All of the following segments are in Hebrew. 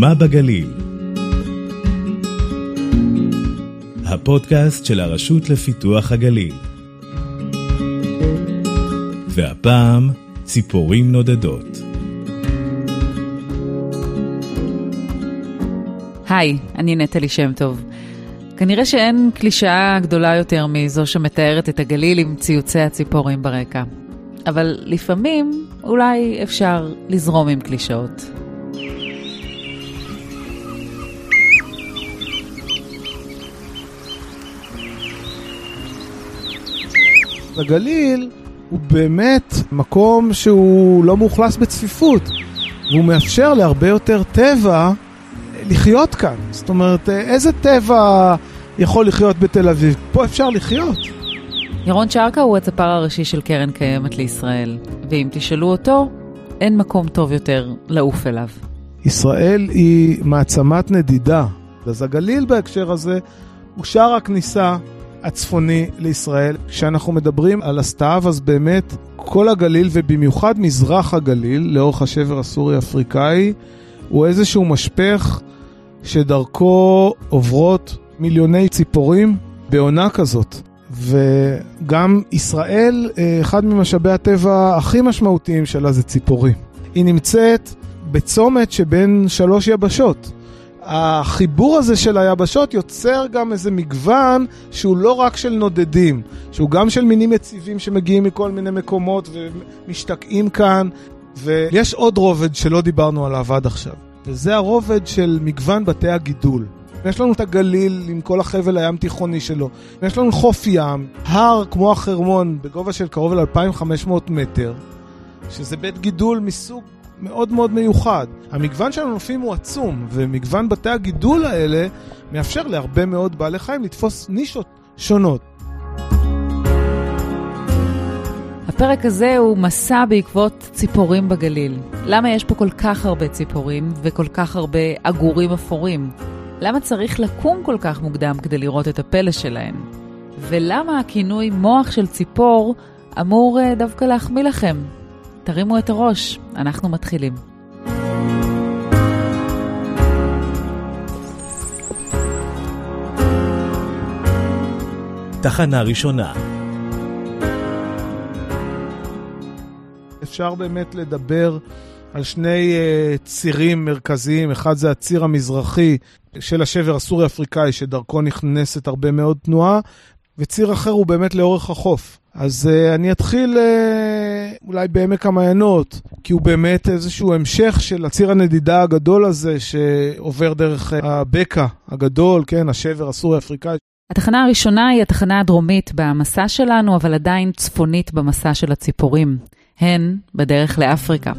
מה בגליל? הפודקאסט של הרשות לפיתוח הגליל. והפעם, ציפורים נודדות. היי, אני נטלי שם טוב. כנראה שאין קלישאה גדולה יותר מזו שמתארת את הגליל עם ציוצי הציפורים ברקע. אבל לפעמים אולי אפשר לזרום עם קלישאות. הגליל הוא באמת מקום שהוא לא מאוכלס בצפיפות, והוא מאפשר להרבה יותר טבע לחיות כאן. זאת אומרת, איזה טבע יכול לחיות בתל אביב? פה אפשר לחיות. ירון שרקה הוא הצפר הראשי של קרן קיימת לישראל, ואם תשאלו אותו, אין מקום טוב יותר לעוף אליו. ישראל היא מעצמת נדידה, אז הגליל בהקשר הזה הוא שער הכניסה הצפוני לישראל. כשאנחנו מדברים על הסתיו, אז באמת כל הגליל, ובמיוחד מזרח הגליל, לאורך השבר הסורי-אפריקאי, הוא איזשהו משפך שדרכו עוברות מיליוני ציפורים בעונה כזאת. וגם ישראל, אחד ממשאבי הטבע הכי משמעותיים שלה זה ציפורים. היא נמצאת בצומת שבין שלוש יבשות. החיבור הזה של היבשות יוצר גם איזה מגוון שהוא לא רק של נודדים, שהוא גם של מינים יציבים שמגיעים מכל מיני מקומות ומשתקעים כאן, ויש עוד רובד שלא דיברנו עליו עד עכשיו, וזה הרובד של מגוון בתי הגידול. יש לנו את הגליל עם כל החבל הים תיכוני שלו, יש לנו חוף ים, הר כמו החרמון בגובה של קרוב ל-2500 מטר, שזה בית גידול מסוג מאוד מאוד מיוחד. המגוון של הנופים הוא עצום, ומגוון בתי הגידול האלה מאפשר להרבה מאוד בעלי חיים לתפוס נישות שונות. הפרק הזה הוא מסע בעקבות ציפורים בגליל. למה יש פה כל כך הרבה ציפורים וכל כך הרבה עגורים אפורים? למה צריך לקום כל כך מוקדם כדי לראות את הפלא שלהן? ולמה הכינוי מוח של ציפור אמור דווקא להחמיא לכם? תרימו את הראש, אנחנו מתחילים. תחנה ראשונה אפשר באמת לדבר על שני uh, צירים מרכזיים, אחד זה הציר המזרחי של השבר הסורי-אפריקאי, שדרכו נכנסת הרבה מאוד תנועה, וציר אחר הוא באמת לאורך החוף. אז uh, אני אתחיל uh, אולי בעמק המעיינות, כי הוא באמת איזשהו המשך של הציר הנדידה הגדול הזה שעובר דרך uh, הבקע הגדול, כן, השבר הסורי-אפריקאי. התחנה הראשונה היא התחנה הדרומית במסע שלנו, אבל עדיין צפונית במסע של הציפורים. הן בדרך לאפריקה.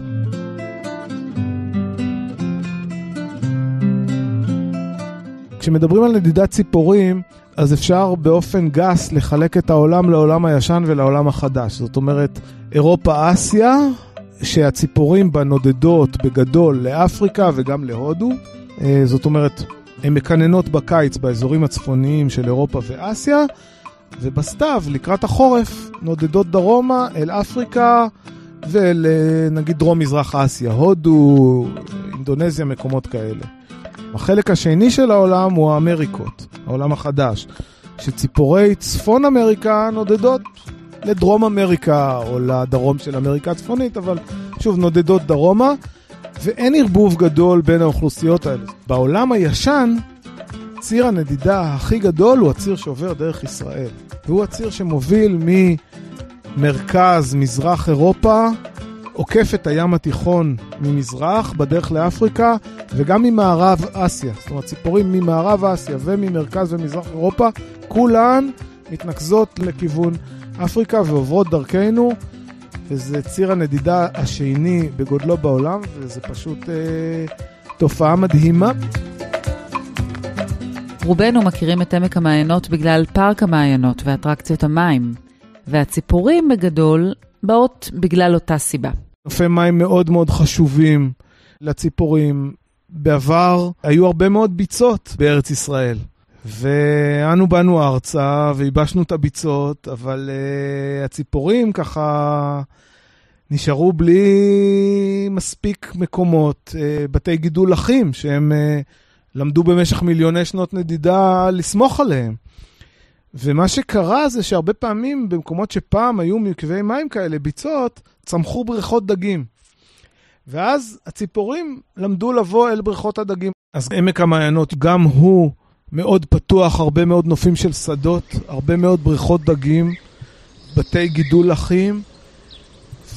כשמדברים על נדידת ציפורים, אז אפשר באופן גס לחלק את העולם לעולם הישן ולעולם החדש. זאת אומרת, אירופה-אסיה, שהציפורים בה נודדות בגדול לאפריקה וגם להודו. זאת אומרת, הן מקננות בקיץ באזורים הצפוניים של אירופה ואסיה, ובסתיו, לקראת החורף, נודדות דרומה אל אפריקה ואל נגיד דרום-מזרח אסיה, הודו, אינדונזיה, מקומות כאלה. החלק השני של העולם הוא האמריקות, העולם החדש, שציפורי צפון אמריקה נודדות לדרום אמריקה או לדרום של אמריקה הצפונית, אבל שוב, נודדות דרומה, ואין ערבוב גדול בין האוכלוסיות האלה. בעולם הישן, ציר הנדידה הכי גדול הוא הציר שעובר דרך ישראל, והוא הציר שמוביל ממרכז, מזרח אירופה, עוקף את הים התיכון ממזרח, בדרך לאפריקה, וגם ממערב אסיה. זאת אומרת, ציפורים ממערב אסיה וממרכז ומזרח אירופה, כולן מתנקזות לכיוון אפריקה ועוברות דרכנו, וזה ציר הנדידה השני בגודלו בעולם, וזה פשוט אה, תופעה מדהימה. רובנו מכירים את עמק המעיינות בגלל פארק המעיינות ואטרקציות המים, והציפורים בגדול באות בגלל אותה סיבה. נופי מים מאוד מאוד חשובים לציפורים. בעבר היו הרבה מאוד ביצות בארץ ישראל, ואנו באנו ארצה וייבשנו את הביצות, אבל uh, הציפורים ככה נשארו בלי מספיק מקומות, אה, בתי גידול אחים, שהם אה, למדו במשך מיליוני שנות נדידה לסמוך עליהם. ומה שקרה זה שהרבה פעמים במקומות שפעם היו מקווי מים כאלה, ביצות, צמחו בריכות דגים. ואז הציפורים למדו לבוא אל בריכות הדגים. אז עמק המעיינות גם הוא מאוד פתוח, הרבה מאוד נופים של שדות, הרבה מאוד בריכות דגים, בתי גידול לחים,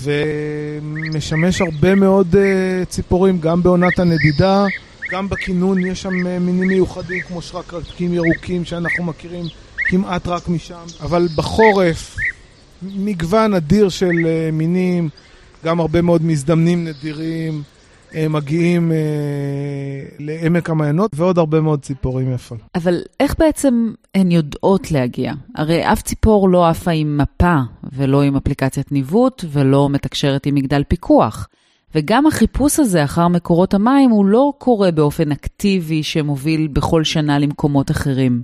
ומשמש הרבה מאוד uh, ציפורים, גם בעונת הנדידה, גם בכינון יש שם uh, מינים מיוחדים כמו שרקרקים ירוקים שאנחנו מכירים כמעט רק משם, אבל בחורף מגוון אדיר של uh, מינים, גם הרבה מאוד מזדמנים נדירים, מגיעים אה, לעמק המעיינות ועוד הרבה מאוד ציפורים יפות. אבל איך בעצם הן יודעות להגיע? הרי אף ציפור לא עפה עם מפה ולא עם אפליקציית ניווט ולא מתקשרת עם מגדל פיקוח. וגם החיפוש הזה אחר מקורות המים הוא לא קורה באופן אקטיבי שמוביל בכל שנה למקומות אחרים.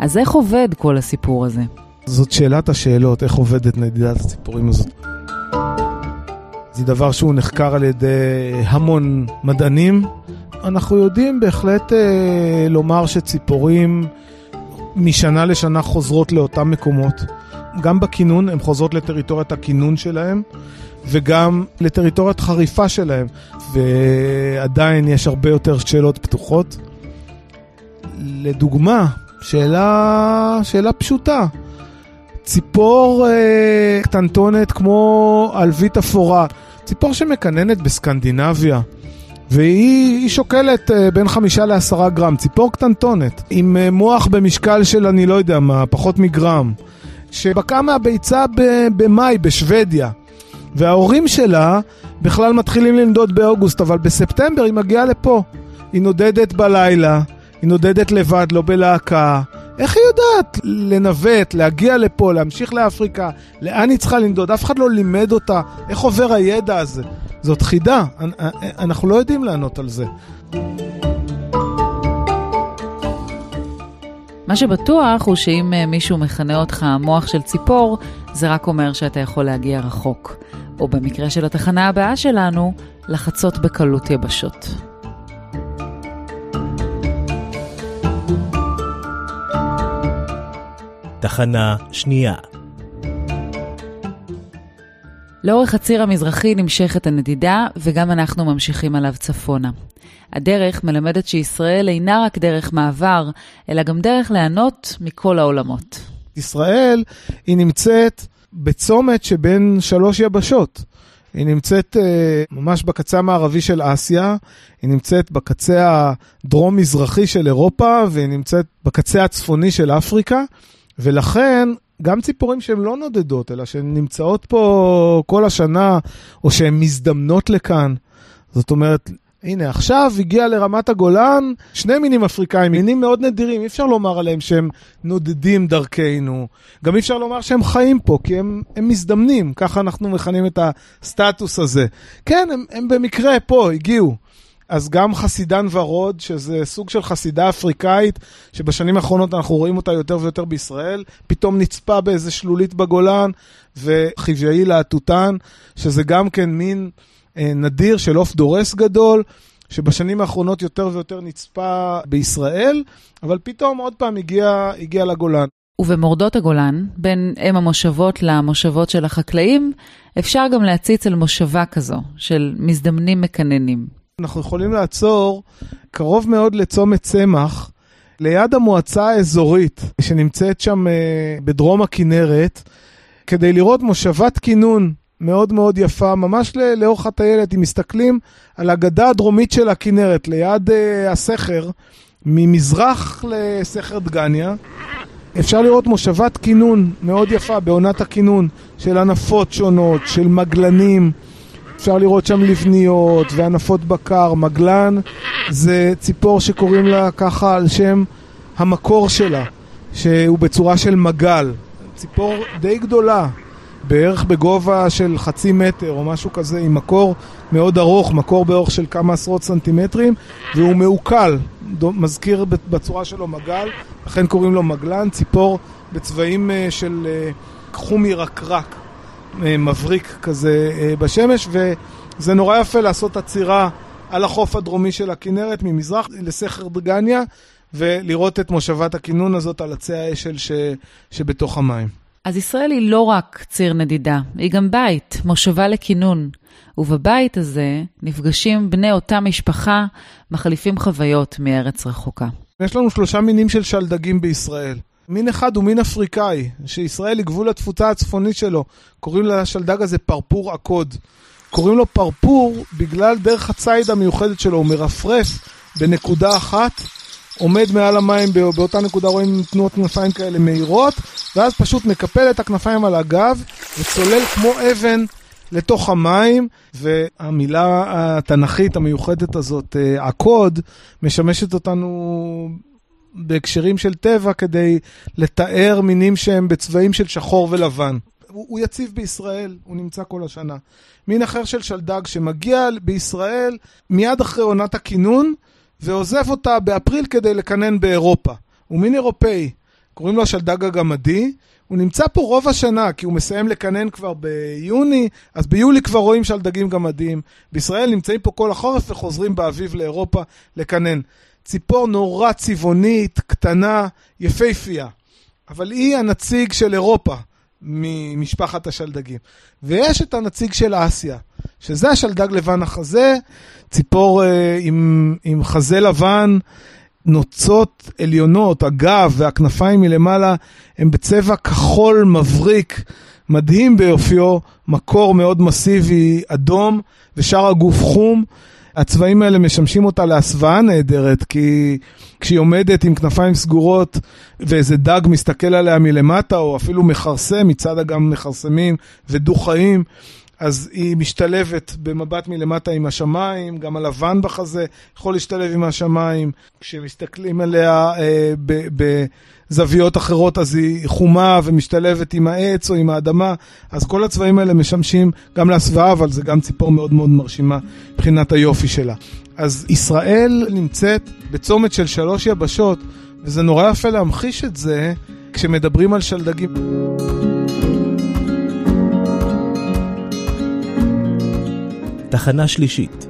אז איך עובד כל הסיפור הזה? זאת שאלת השאלות, איך עובדת נדידת הציפורים הזאת. זה דבר שהוא נחקר על ידי המון מדענים. אנחנו יודעים בהחלט אה, לומר שציפורים משנה לשנה חוזרות לאותם מקומות. גם בכינון, הן חוזרות לטריטוריית הכינון שלהן, וגם לטריטוריית חריפה שלהן, ועדיין יש הרבה יותר שאלות פתוחות. לדוגמה, שאלה, שאלה פשוטה. ציפור אה, קטנטונת כמו עלבית אפורה, ציפור שמקננת בסקנדינביה. והיא שוקלת uh, בין חמישה לעשרה גרם, ציפור קטנטונת, עם uh, מוח במשקל של אני לא יודע מה, פחות מגרם, שבקעה מהביצה במאי בשוודיה. וההורים שלה בכלל מתחילים לנדוד באוגוסט, אבל בספטמבר היא מגיעה לפה. היא נודדת בלילה, היא נודדת לבד, לא בלהקה. איך היא יודעת לנווט, להגיע לפה, להמשיך לאפריקה? לאן היא צריכה לנדוד? אף אחד לא לימד אותה. איך עובר הידע הזה? זאת חידה, אנחנו לא יודעים לענות על זה. מה שבטוח הוא שאם אה, מישהו מכנה אותך מוח של ציפור, זה רק אומר שאתה יכול להגיע רחוק. או במקרה של התחנה הבאה שלנו, לחצות בקלות יבשות. תחנה שנייה. לאורך הציר המזרחי נמשכת הנדידה, וגם אנחנו ממשיכים עליו צפונה. הדרך מלמדת שישראל אינה רק דרך מעבר, אלא גם דרך ליהנות מכל העולמות. ישראל היא נמצאת בצומת שבין שלוש יבשות. היא נמצאת uh, ממש בקצה המערבי של אסיה, היא נמצאת בקצה הדרום-מזרחי של אירופה, והיא נמצאת בקצה הצפוני של אפריקה. ולכן, גם ציפורים שהן לא נודדות, אלא שהן נמצאות פה כל השנה, או שהן מזדמנות לכאן, זאת אומרת, הנה, עכשיו הגיע לרמת הגולן שני מינים אפריקאים, מינים מאוד נדירים, אי אפשר לומר עליהם שהם נודדים דרכנו. גם אי אפשר לומר שהם חיים פה, כי הם, הם מזדמנים, ככה אנחנו מכנים את הסטטוס הזה. כן, הם, הם במקרה פה, הגיעו. אז גם חסידן ורוד, שזה סוג של חסידה אפריקאית, שבשנים האחרונות אנחנו רואים אותה יותר ויותר בישראל, פתאום נצפה באיזה שלולית בגולן, וחיוויאי להטוטן, שזה גם כן מין אה, נדיר של עוף דורס גדול. שבשנים האחרונות יותר ויותר נצפה בישראל, אבל פתאום עוד פעם הגיע, הגיע לגולן. ובמורדות הגולן, בין אם המושבות למושבות של החקלאים, אפשר גם להציץ על מושבה כזו, של מזדמנים מקננים. אנחנו יכולים לעצור קרוב מאוד לצומת צמח, ליד המועצה האזורית שנמצאת שם אה, בדרום הכנרת, כדי לראות מושבת כינון מאוד מאוד יפה, ממש לאורך הטיילת, אם מסתכלים על הגדה הדרומית של הכנרת, ליד uh, הסכר, ממזרח לסכר דגניה, אפשר לראות מושבת כינון מאוד יפה בעונת הכינון, של ענפות שונות, של מגלנים. אפשר לראות שם לבניות וענפות בקר, מגלן זה ציפור שקוראים לה ככה על שם המקור שלה, שהוא בצורה של מגל. ציפור די גדולה, בערך בגובה של חצי מטר או משהו כזה, עם מקור מאוד ארוך, מקור באורך של כמה עשרות סנטימטרים, והוא מעוקל, מזכיר בצורה שלו מגל, לכן קוראים לו מגלן, ציפור בצבעים אה, של אה, חום ירקרק. אה, מבריק כזה אה, בשמש, זה נורא יפה לעשות עצירה על החוף הדרומי של הכנרת, ממזרח לסכר דגניה, ולראות את מושבת הכינון הזאת על עצי האשל ש... שבתוך המים. אז ישראל היא לא רק ציר נדידה, היא גם בית, מושבה לכינון. ובבית הזה נפגשים בני אותה משפחה, מחליפים חוויות מארץ רחוקה. יש לנו שלושה מינים של שלדגים בישראל. מין אחד הוא מין אפריקאי, שישראל היא גבול התפוצה הצפונית שלו. קוראים לשלדג הזה פרפור עקוד. קוראים לו פרפור בגלל דרך הציד המיוחדת שלו, הוא מרפרף בנקודה אחת, עומד מעל המים, באותה נקודה רואים תנועות כנפיים כאלה מהירות, ואז פשוט מקפל את הכנפיים על הגב וצולל כמו אבן לתוך המים, והמילה התנ"כית המיוחדת הזאת, אה, עקוד, משמשת אותנו בהקשרים של טבע כדי לתאר מינים שהם בצבעים של שחור ולבן. הוא, הוא יציב בישראל, הוא נמצא כל השנה. מין אחר של שלדג שמגיע בישראל מיד אחרי עונת הכינון ועוזב אותה באפריל כדי לקנן באירופה. הוא מין אירופאי, קוראים לו השלדג הגמדי. הוא נמצא פה רוב השנה, כי הוא מסיים לקנן כבר ביוני, אז ביולי כבר רואים שלדגים גמדיים. בישראל נמצאים פה כל החורף וחוזרים באביב לאירופה לקנן. ציפור נורא צבעונית, קטנה, יפייפייה. אבל היא הנציג של אירופה ממשפחת השלדגים. ויש את הנציג של אסיה, שזה השלדג לבן החזה, ציפור אה, עם, עם חזה לבן, נוצות עליונות, הגב והכנפיים מלמעלה הם בצבע כחול מבריק, מדהים ביופיו, מקור מאוד מסיבי אדום, ושאר הגוף חום. הצבעים האלה משמשים אותה להסוואה נהדרת, כי כשהיא עומדת עם כנפיים סגורות ואיזה דג מסתכל עליה מלמטה, או אפילו מכרסם, מצד אגם מכרסמים ודו-חיים, אז היא משתלבת במבט מלמטה עם השמיים, גם הלבן בחזה יכול להשתלב עם השמיים. כשמסתכלים עליה אה, בזוויות אחרות, אז היא חומה ומשתלבת עם העץ או עם האדמה. אז כל הצבעים האלה משמשים גם להסוואה, אבל זה גם ציפור מאוד מאוד מרשימה מבחינת היופי שלה. אז ישראל נמצאת בצומת של שלוש יבשות, וזה נורא יפה להמחיש את זה כשמדברים על שלדגים. תחנה שלישית.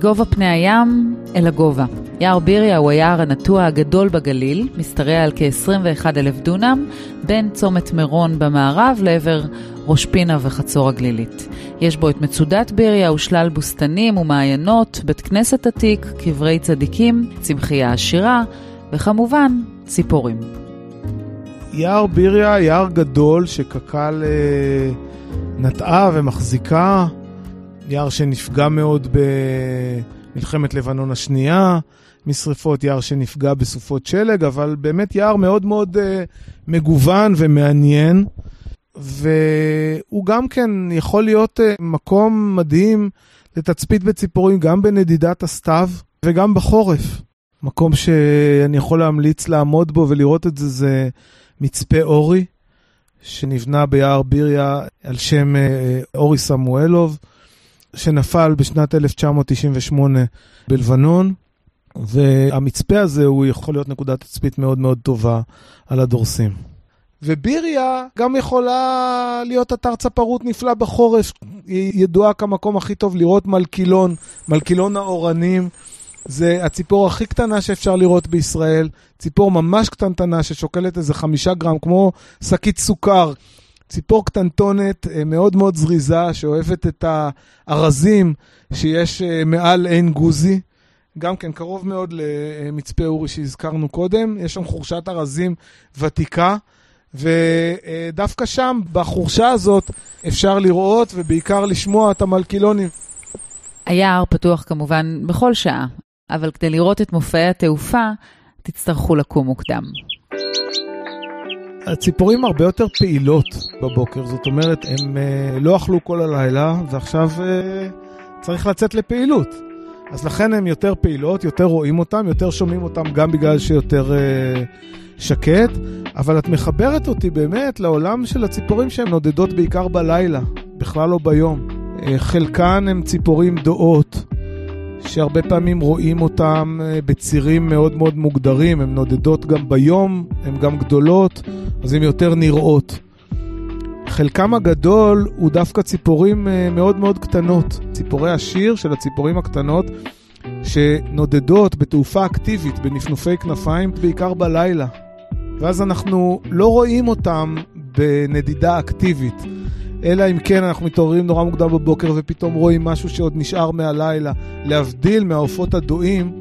מגובה פני הים אל הגובה. יער ביריה הוא היער הנטוע הגדול בגליל, משתרע על כ-21 אלף דונם, בין צומת מירון במערב לעבר ראש פינה וחצור הגלילית. יש בו את מצודת ביריה ושלל בוסתנים ומעיינות, בית כנסת עתיק, קברי צדיקים, צמחייה עשירה, וכמובן, ציפורים. יער ביריה, יער גדול שקק"ל אה, נטעה ומחזיקה, יער שנפגע מאוד במלחמת לבנון השנייה, משרפות, יער שנפגע בסופות שלג, אבל באמת יער מאוד מאוד אה, מגוון ומעניין, והוא גם כן יכול להיות אה, מקום מדהים לתצפית בציפורים, גם בנדידת הסתיו וגם בחורף. מקום שאני יכול להמליץ לעמוד בו ולראות את זה, זה מצפה אורי, שנבנה ביער ביריה על שם אה, אורי סמואלוב, שנפל בשנת 1998 בלבנון, והמצפה הזה הוא יכול להיות נקודת תצפית מאוד מאוד טובה על הדורסים. וביריה גם יכולה להיות אתר צפרות נפלא בחורף. היא ידועה כמקום הכי טוב לראות מלכילון, מלכילון האורנים. זה הציפור הכי קטנה שאפשר לראות בישראל, ציפור ממש קטנטנה ששוקלת איזה חמישה גרם, כמו שקית סוכר. ציפור קטנטונת, אה, מאוד מאוד זריזה, שאוהבת את הארזים שיש אה, מעל עין גוזי. גם כן קרוב מאוד למצפה אורי שהזכרנו קודם. יש שם חורשת ארזים ותיקה, ודווקא שם, בחורשה הזאת, אפשר לראות ובעיקר לשמוע את המלכילונים. היער פתוח כמובן בכל שעה, אבל כדי לראות את מופעי התעופה, תצטרכו לקום מוקדם. הציפורים הרבה יותר פעילות בבוקר, זאת אומרת, הם uh, לא אכלו כל הלילה, ועכשיו uh, צריך לצאת לפעילות. אז לכן הן יותר פעילות, יותר רואים אותן, יותר שומעים אותן, גם בגלל שיותר uh, שקט, אבל את מחברת אותי באמת לעולם של הציפורים שהן נודדות בעיקר בלילה, בכלל לא ביום. חלקן הן ציפורים דועות. שהרבה פעמים רואים אותם אה, בצירים מאוד מאוד מוגדרים, הן נודדות גם ביום, הן גם גדולות, אז הן יותר נראות. חלקם הגדול הוא דווקא ציפורים אה, מאוד מאוד קטנות. ציפורי השיר של הציפורים הקטנות שנודדות בתעופה אקטיבית, בנפנופי כנפיים, בעיקר בלילה. ואז אנחנו לא רואים אותם בנדידה אקטיבית. אלא אם כן אנחנו מתעוררים נורא מוקדם בבוקר ופתאום רואים משהו שעוד נשאר מהלילה. להבדיל מהעופות הדואים,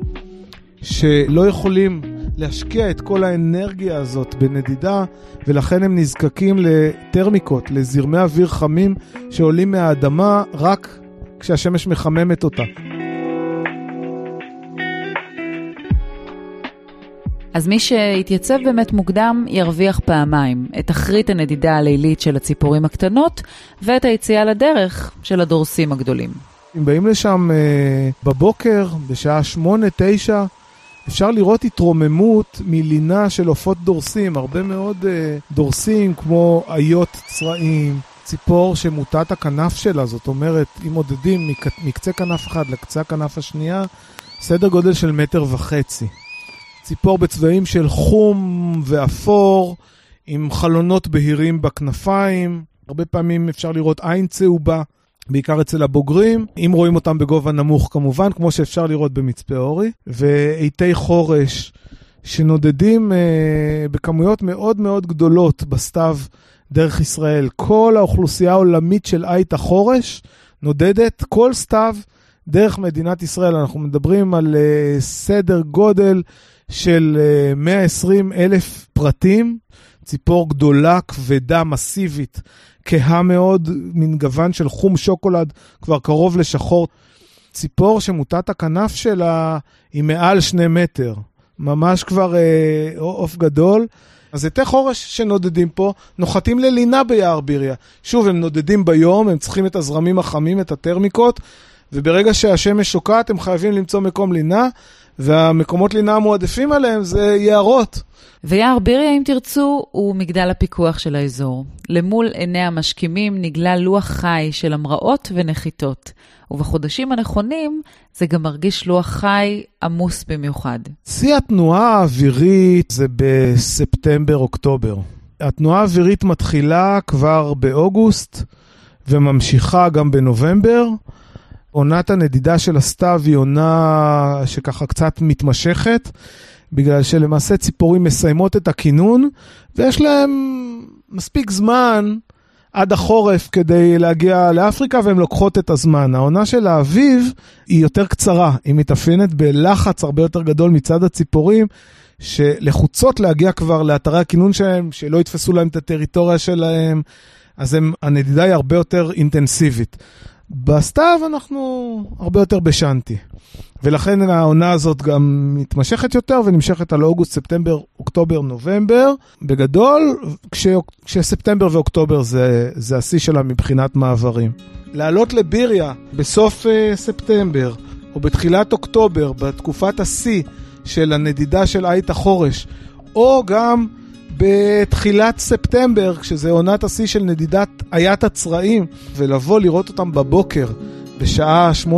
שלא יכולים להשקיע את כל האנרגיה הזאת בנדידה, ולכן הם נזקקים לטרמיקות, לזרמי אוויר חמים שעולים מהאדמה רק כשהשמש מחממת אותה. אז מי שיתייצב באמת מוקדם ירוויח פעמיים, את תכרית הנדידה הלילית של הציפורים הקטנות ואת היציאה לדרך של הדורסים הגדולים. אם באים לשם אה, בבוקר, בשעה שמונה, תשע, אפשר לראות התרוממות מלינה של עופות דורסים, הרבה מאוד אה, דורסים כמו איות צרעים, ציפור שמוטת הכנף שלה, זאת אומרת, אם מודדים מק, מקצה כנף אחד לקצה הכנף השנייה, סדר גודל של מטר וחצי. ציפור בצבעים של חום ואפור, עם חלונות בהירים בכנפיים, הרבה פעמים אפשר לראות עין צהובה. בעיקר אצל הבוגרים, אם רואים אותם בגובה נמוך כמובן, כמו שאפשר לראות במצפה אורי, ואיתי חורש שנודדים אה, בכמויות מאוד מאוד גדולות בסתיו דרך ישראל. כל האוכלוסייה העולמית של עית החורש נודדת כל סתיו דרך מדינת ישראל. אנחנו מדברים על אה, סדר גודל של אה, 120 אלף פרטים, ציפור גדולה, כבדה, מסיבית. כהה מאוד, מין גוון של חום שוקולד, כבר קרוב לשחור. ציפור שמוטת הכנף שלה היא מעל שני מטר. ממש כבר אה, עוף אה, גדול. אז עטי חורש שנודדים פה, נוחתים ללינה ביער ביריה. שוב, הם נודדים ביום, הם צריכים את הזרמים החמים, את הטרמיקות, וברגע שהשמש שוקעת הם חייבים למצוא מקום לינה, והמקומות לינה המועדפים עליהם זה יערות. ויער ביריה, אם תרצו, הוא מגדל הפיקוח של האזור. למול עיני המשכימים נגלה לוח חי של המראות ונחיתות. ובחודשים הנכונים זה גם מרגיש לוח חי עמוס במיוחד. שיא התנועה האווירית זה בספטמבר-אוקטובר. התנועה האווירית מתחילה כבר באוגוסט וממשיכה גם בנובמבר. עונת הנדידה של הסתיו היא עונה שככה קצת מתמשכת, בגלל שלמעשה ציפורים מסיימות את הכינון, ויש להם מספיק זמן עד החורף כדי להגיע לאפריקה, והן לוקחות את הזמן. העונה של האביב היא יותר קצרה, היא מתאפיינת בלחץ הרבה יותר גדול מצד הציפורים. שלחוצות להגיע כבר לאתרי הכינון שלהם, שלא יתפסו להם את הטריטוריה שלהם, אז הם, הנדידה היא הרבה יותר אינטנסיבית. בסתיו אנחנו הרבה יותר בשנטי. ולכן העונה הזאת גם מתמשכת יותר ונמשכת על אוגוסט, ספטמבר, אוקטובר, נובמבר. בגדול, כש, כשספטמבר ואוקטובר זה, זה השיא שלה מבחינת מעברים. לעלות לביריה בסוף uh, ספטמבר או בתחילת אוקטובר, בתקופת השיא של הנדידה של עית החורש, או גם בתחילת ספטמבר, כשזה עונת השיא של נדידת איית הצרעים, ולבוא לראות אותם בבוקר, בשעה 8-9,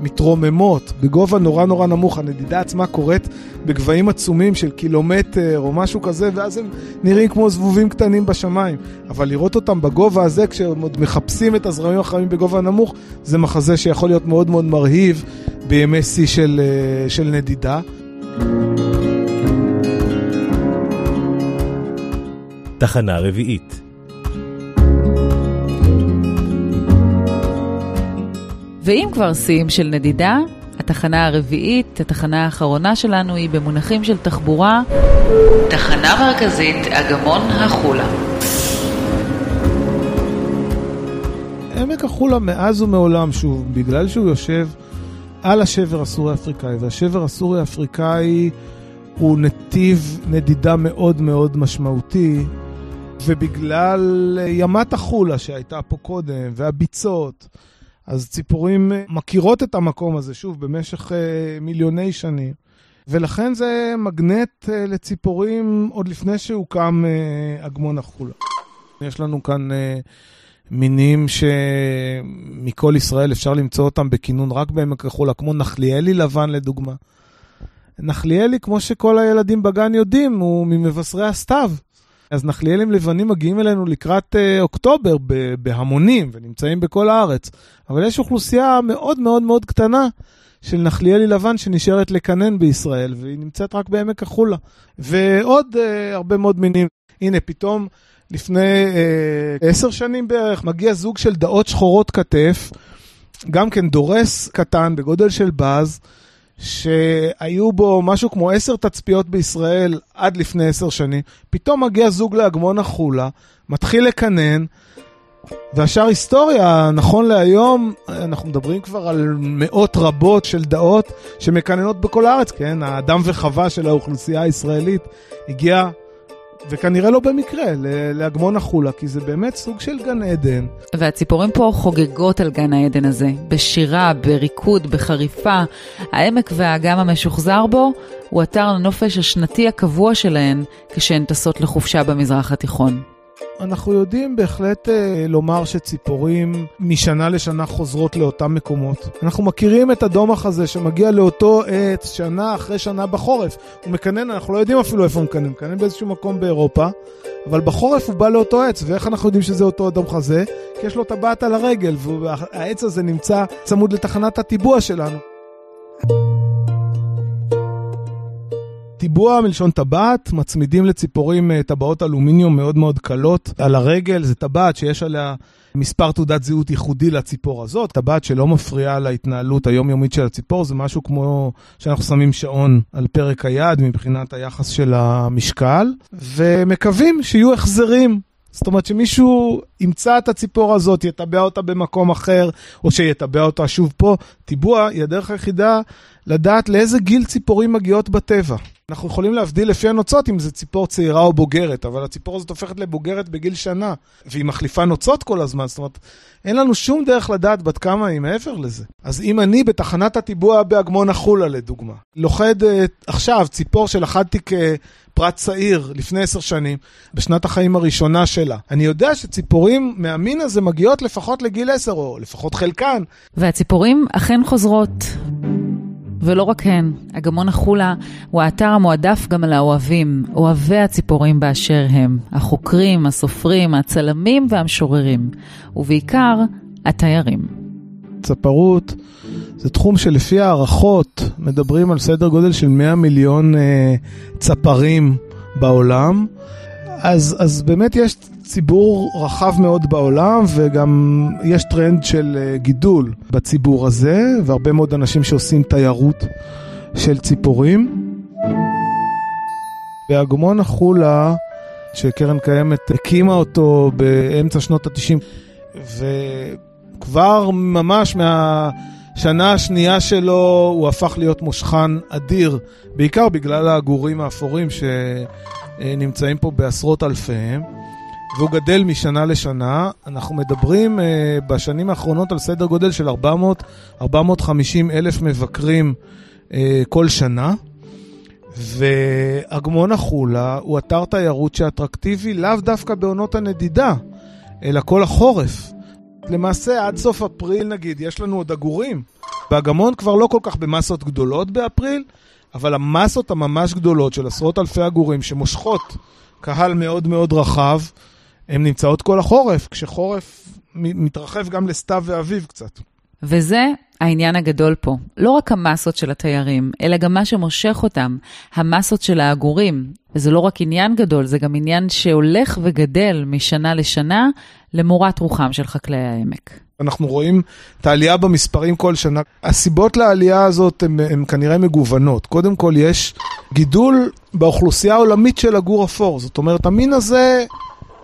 מתרוממות, בגובה נורא נורא נמוך, הנדידה עצמה קורית בגבהים עצומים של קילומטר או משהו כזה, ואז הם נראים כמו זבובים קטנים בשמיים. אבל לראות אותם בגובה הזה, כשהם עוד מחפשים את הזרמים החמים בגובה נמוך, זה מחזה שיכול להיות מאוד מאוד מרהיב בימי שיא של, אה, של נדידה. תחנה רביעית. ואם כבר שיאים של נדידה, התחנה הרביעית, התחנה האחרונה שלנו היא במונחים של תחבורה, תחנה מרכזית אגמון החולה. עמק החולה מאז ומעולם, שוב, בגלל שהוא יושב על השבר הסורי-אפריקאי, והשבר הסורי-אפריקאי הוא נתיב נדידה מאוד מאוד משמעותי, ובגלל ימת החולה שהייתה פה קודם, והביצות, אז ציפורים מכירות את המקום הזה, שוב, במשך uh, מיליוני שנים. ולכן זה מגנט לציפורים עוד לפני שהוקם אגמון החולה. יש לנו כאן מינים שמכל ישראל אפשר למצוא אותם בכינון רק בעמק החולה, כמו נחליאלי לבן לדוגמה. נחליאלי, כמו שכל הילדים בגן יודעים, הוא ממבשרי הסתיו. אז נחליאלים לבנים מגיעים אלינו לקראת אה, אוקטובר בהמונים ונמצאים בכל הארץ. אבל יש אוכלוסייה מאוד מאוד מאוד קטנה של נחליאלי לבן שנשארת לקנן בישראל, והיא נמצאת רק בעמק החולה. ועוד אה, הרבה מאוד מינים. הנה, פתאום לפני אה, עשר שנים בערך מגיע זוג של דעות שחורות כתף, גם כן דורס קטן בגודל של בז. שהיו בו משהו כמו עשר תצפיות בישראל עד לפני עשר שנים, פתאום מגיע זוג לאגמון החולה, מתחיל לקנן, והשאר היסטוריה, נכון להיום, אנחנו מדברים כבר על מאות רבות של דעות שמקננות בכל הארץ, כן? האדם וחווה של האוכלוסייה הישראלית הגיע וכנראה לא במקרה, לאגמון החולה, כי זה באמת סוג של גן עדן. והציפורים פה חוגגות על גן העדן הזה, בשירה, בריקוד, בחריפה. העמק והאגם המשוחזר בו הוא אתר הנופש השנתי הקבוע שלהן כשהן טסות לחופשה במזרח התיכון. אנחנו יודעים בהחלט אה, לומר שציפורים משנה לשנה חוזרות לאותם מקומות. אנחנו מכירים את הדומח הזה שמגיע לאותו עץ שנה אחרי שנה בחורף. הוא מקנן, אנחנו לא יודעים אפילו איפה הוא מקנן, הוא מקנן באיזשהו מקום באירופה, אבל בחורף הוא בא לאותו עץ, ואיך אנחנו יודעים שזה אותו הדומח הזה? כי יש לו טבעת על הרגל, והעץ הזה נמצא צמוד לתחנת הטיבוע שלנו. טיבוע מלשון טבעת, מצמידים לציפורים אה, טבעות אלומיניום מאוד מאוד קלות על הרגל, זה טבעת שיש עליה מספר תעודת זהות ייחודי לציפור הזאת, טבעת שלא מפריעה להתנהלות היומיומית של הציפור, זה משהו כמו שאנחנו שמים שעון על פרק היד מבחינת היחס של המשקל, ומקווים שיהיו החזרים זאת אומרת שמישהו ימצא את הציפור הזאת, יטבע אותה במקום אחר, או שיטבע אותה שוב פה. טיבוע היא הדרך היחידה לדעת לאיזה גיל ציפורים מגיעות בטבע. אנחנו יכולים להבדיל לפי הנוצות אם זה ציפור צעירה או בוגרת, אבל הציפור הזאת הופכת לבוגרת בגיל שנה, והיא מחליפה נוצות כל הזמן, זאת אומרת, אין לנו שום דרך לדעת בת כמה היא מעבר לזה. אז אם אני בתחנת הטיבוע באגמון החולה, לדוגמה, לוכד uh, עכשיו ציפור שלכדתי כפרט צעיר לפני עשר שנים, בשנת החיים הראשונה שלה, אני יודע שציפורים מהמין הזה מגיעות לפחות לגיל עשר, או לפחות חלקן. והציפורים אכן חוזרות. ולא רק הן, אגמון החולה הוא האתר המועדף גם על האוהבים, אוהבי הציפורים באשר הם, החוקרים, הסופרים, הצלמים והמשוררים, ובעיקר התיירים. צפרות זה תחום שלפי הערכות מדברים על סדר גודל של 100 מיליון אה, צפרים בעולם. אז, אז באמת יש ציבור רחב מאוד בעולם, וגם יש טרנד של אה, גידול בציבור הזה, והרבה מאוד אנשים שעושים תיירות של ציפורים. באגמון החולה, שקרן קיימת הקימה אותו באמצע שנות ה-90, וכבר ממש מהשנה השנייה שלו הוא הפך להיות מושכן אדיר, בעיקר בגלל העגורים האפורים שנמצאים פה בעשרות אלפיהם. והוא גדל משנה לשנה. אנחנו מדברים uh, בשנים האחרונות על סדר גודל של 400-450 אלף מבקרים uh, כל שנה. ואגמון החולה הוא אתר תיירות שאטרקטיבי לאו דווקא בעונות הנדידה, אלא כל החורף. למעשה, עד סוף אפריל נגיד, יש לנו עוד עגורים. באגמון כבר לא כל כך במסות גדולות באפריל, אבל המסות הממש גדולות של עשרות אלפי עגורים שמושכות קהל מאוד מאוד רחב, הן נמצאות כל החורף, כשחורף מתרחב גם לסתיו ואביב קצת. וזה העניין הגדול פה. לא רק המסות של התיירים, אלא גם מה שמושך אותם, המסות של העגורים. וזה לא רק עניין גדול, זה גם עניין שהולך וגדל משנה לשנה למורת רוחם של חקלאי העמק. אנחנו רואים את העלייה במספרים כל שנה. הסיבות לעלייה הזאת הן כנראה מגוונות. קודם כל, יש גידול באוכלוסייה העולמית של הגור אפור. זאת אומרת, המין הזה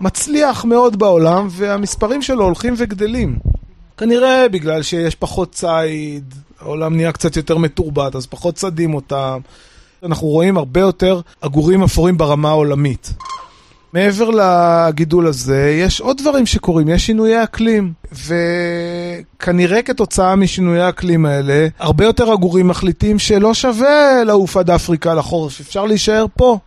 מצליח מאוד בעולם, והמספרים שלו הולכים וגדלים. כנראה בגלל שיש פחות ציד, העולם נהיה קצת יותר מתורבת, אז פחות צדים אותם. אנחנו רואים הרבה יותר עגורים אפורים ברמה העולמית. מעבר לגידול הזה, יש עוד דברים שקורים, יש שינויי אקלים. וכנראה כתוצאה משינויי האקלים האלה, הרבה יותר עגורים מחליטים שלא שווה לעוף עד אפריקה לחורף, אפשר להישאר פה.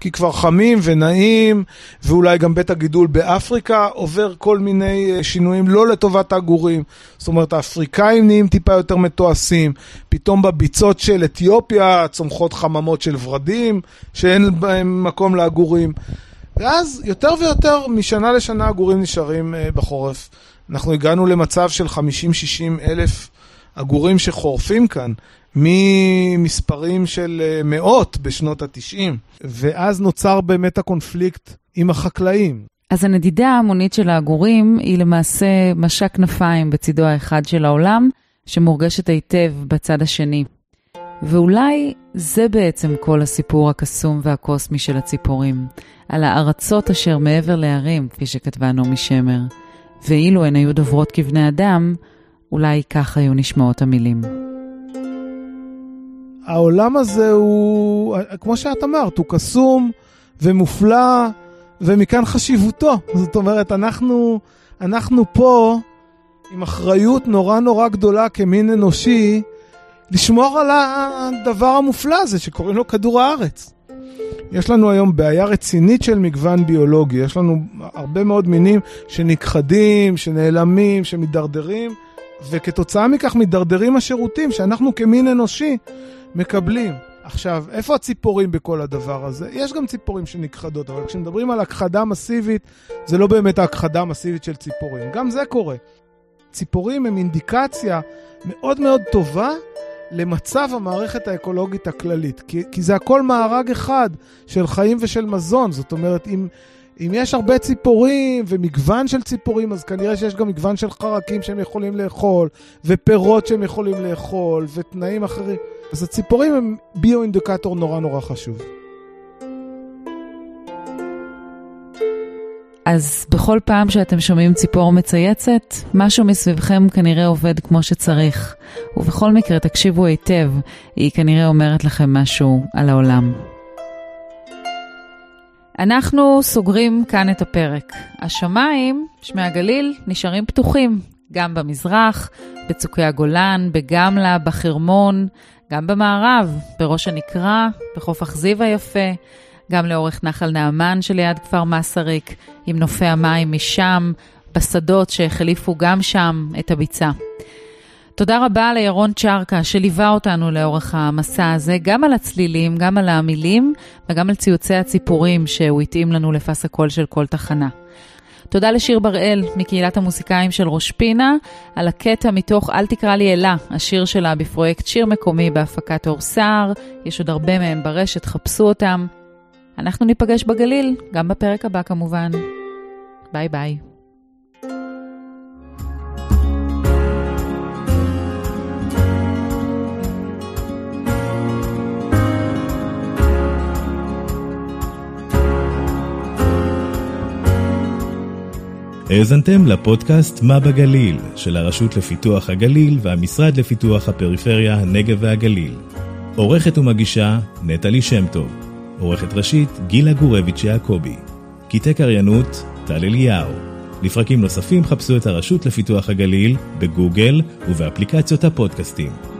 כי כבר חמים ונעים, ואולי גם בית הגידול באפריקה עובר כל מיני אה, שינויים לא לטובת העגורים. זאת אומרת, האפריקאים נהיים טיפה יותר מתועשים, פתאום בביצות של אתיופיה צומחות חממות של ורדים, שאין בהם מקום לעגורים. ואז יותר ויותר משנה לשנה עגורים נשארים uh, בחורף. אנחנו הגענו למצב של 50-60 אלף עגורים שחורפים כאן, ממספרים של uh, מאות בשנות ה-90, ואז נוצר באמת הקונפליקט עם החקלאים. אז הנדידה ההמונית של העגורים היא למעשה משק כנפיים בצידו האחד של העולם, שמורגשת היטב בצד השני. ואולי זה בעצם כל הסיפור הקסום והקוסמי של הציפורים, על הארצות אשר מעבר להרים, כפי שכתבה נעמי שמר. ואילו הן היו דוברות כבני אדם, אולי כך היו נשמעות המילים. העולם הזה הוא, כמו שאת אמרת, הוא קסום ומופלא, ומכאן חשיבותו. זאת אומרת, אנחנו, אנחנו פה עם אחריות נורא נורא גדולה כמין אנושי, לשמור על הדבר המופלא הזה שקוראים לו כדור הארץ. יש לנו היום בעיה רצינית של מגוון ביולוגי, יש לנו הרבה מאוד מינים שנכחדים, שנעלמים, שמתדרדרים, וכתוצאה מכך מתדרדרים השירותים שאנחנו כמין אנושי מקבלים. עכשיו, איפה הציפורים בכל הדבר הזה? יש גם ציפורים שנכחדות, אבל כשמדברים על הכחדה מסיבית, זה לא באמת ההכחדה המסיבית של ציפורים. גם זה קורה. ציפורים הם אינדיקציה מאוד מאוד טובה למצב המערכת האקולוגית הכללית. כי, כי זה הכל מארג אחד של חיים ושל מזון. זאת אומרת, אם, אם יש הרבה ציפורים ומגוון של ציפורים, אז כנראה שיש גם מגוון של חרקים שהם יכולים לאכול, ופירות שהם יכולים לאכול, ותנאים אחרים. אז הציפורים הם ביו-אינדיקטור נורא נורא חשוב. אז בכל פעם שאתם שומעים ציפור מצייצת, משהו מסביבכם כנראה עובד כמו שצריך. ובכל מקרה, תקשיבו היטב, היא כנראה אומרת לכם משהו על העולם. אנחנו סוגרים כאן את הפרק. השמיים, שמי הגליל, נשארים פתוחים, גם במזרח, בצוקי הגולן, בגמלה, בחרמון, גם במערב, בראש הנקרה, בחוף אכזיב היפה, גם לאורך נחל נעמן שליד כפר מסריק, עם נופי המים משם, בשדות שהחליפו גם שם את הביצה. תודה רבה לירון צ'רקה שליווה אותנו לאורך המסע הזה, גם על הצלילים, גם על המילים וגם על ציוצי הציפורים שהוא התאים לנו לפס הקול של כל תחנה. תודה לשיר בראל מקהילת המוסיקאים של ראש פינה, על הקטע מתוך "אל תקרא לי אלה", השיר שלה בפרויקט שיר מקומי בהפקת אור סער, יש עוד הרבה מהם ברשת, חפשו אותם. אנחנו ניפגש בגליל, גם בפרק הבא כמובן. ביי ביי. האזנתם לפודקאסט מה בגליל של הרשות לפיתוח הגליל והמשרד לפיתוח הפריפריה, הנגב והגליל. עורכת ומגישה נטלי שם טוב. עורכת ראשית גילה גורביץ' יעקבי. קטעי קריינות טל אליהו. לפרקים נוספים חפשו את הרשות לפיתוח הגליל בגוגל ובאפליקציות הפודקאסטים.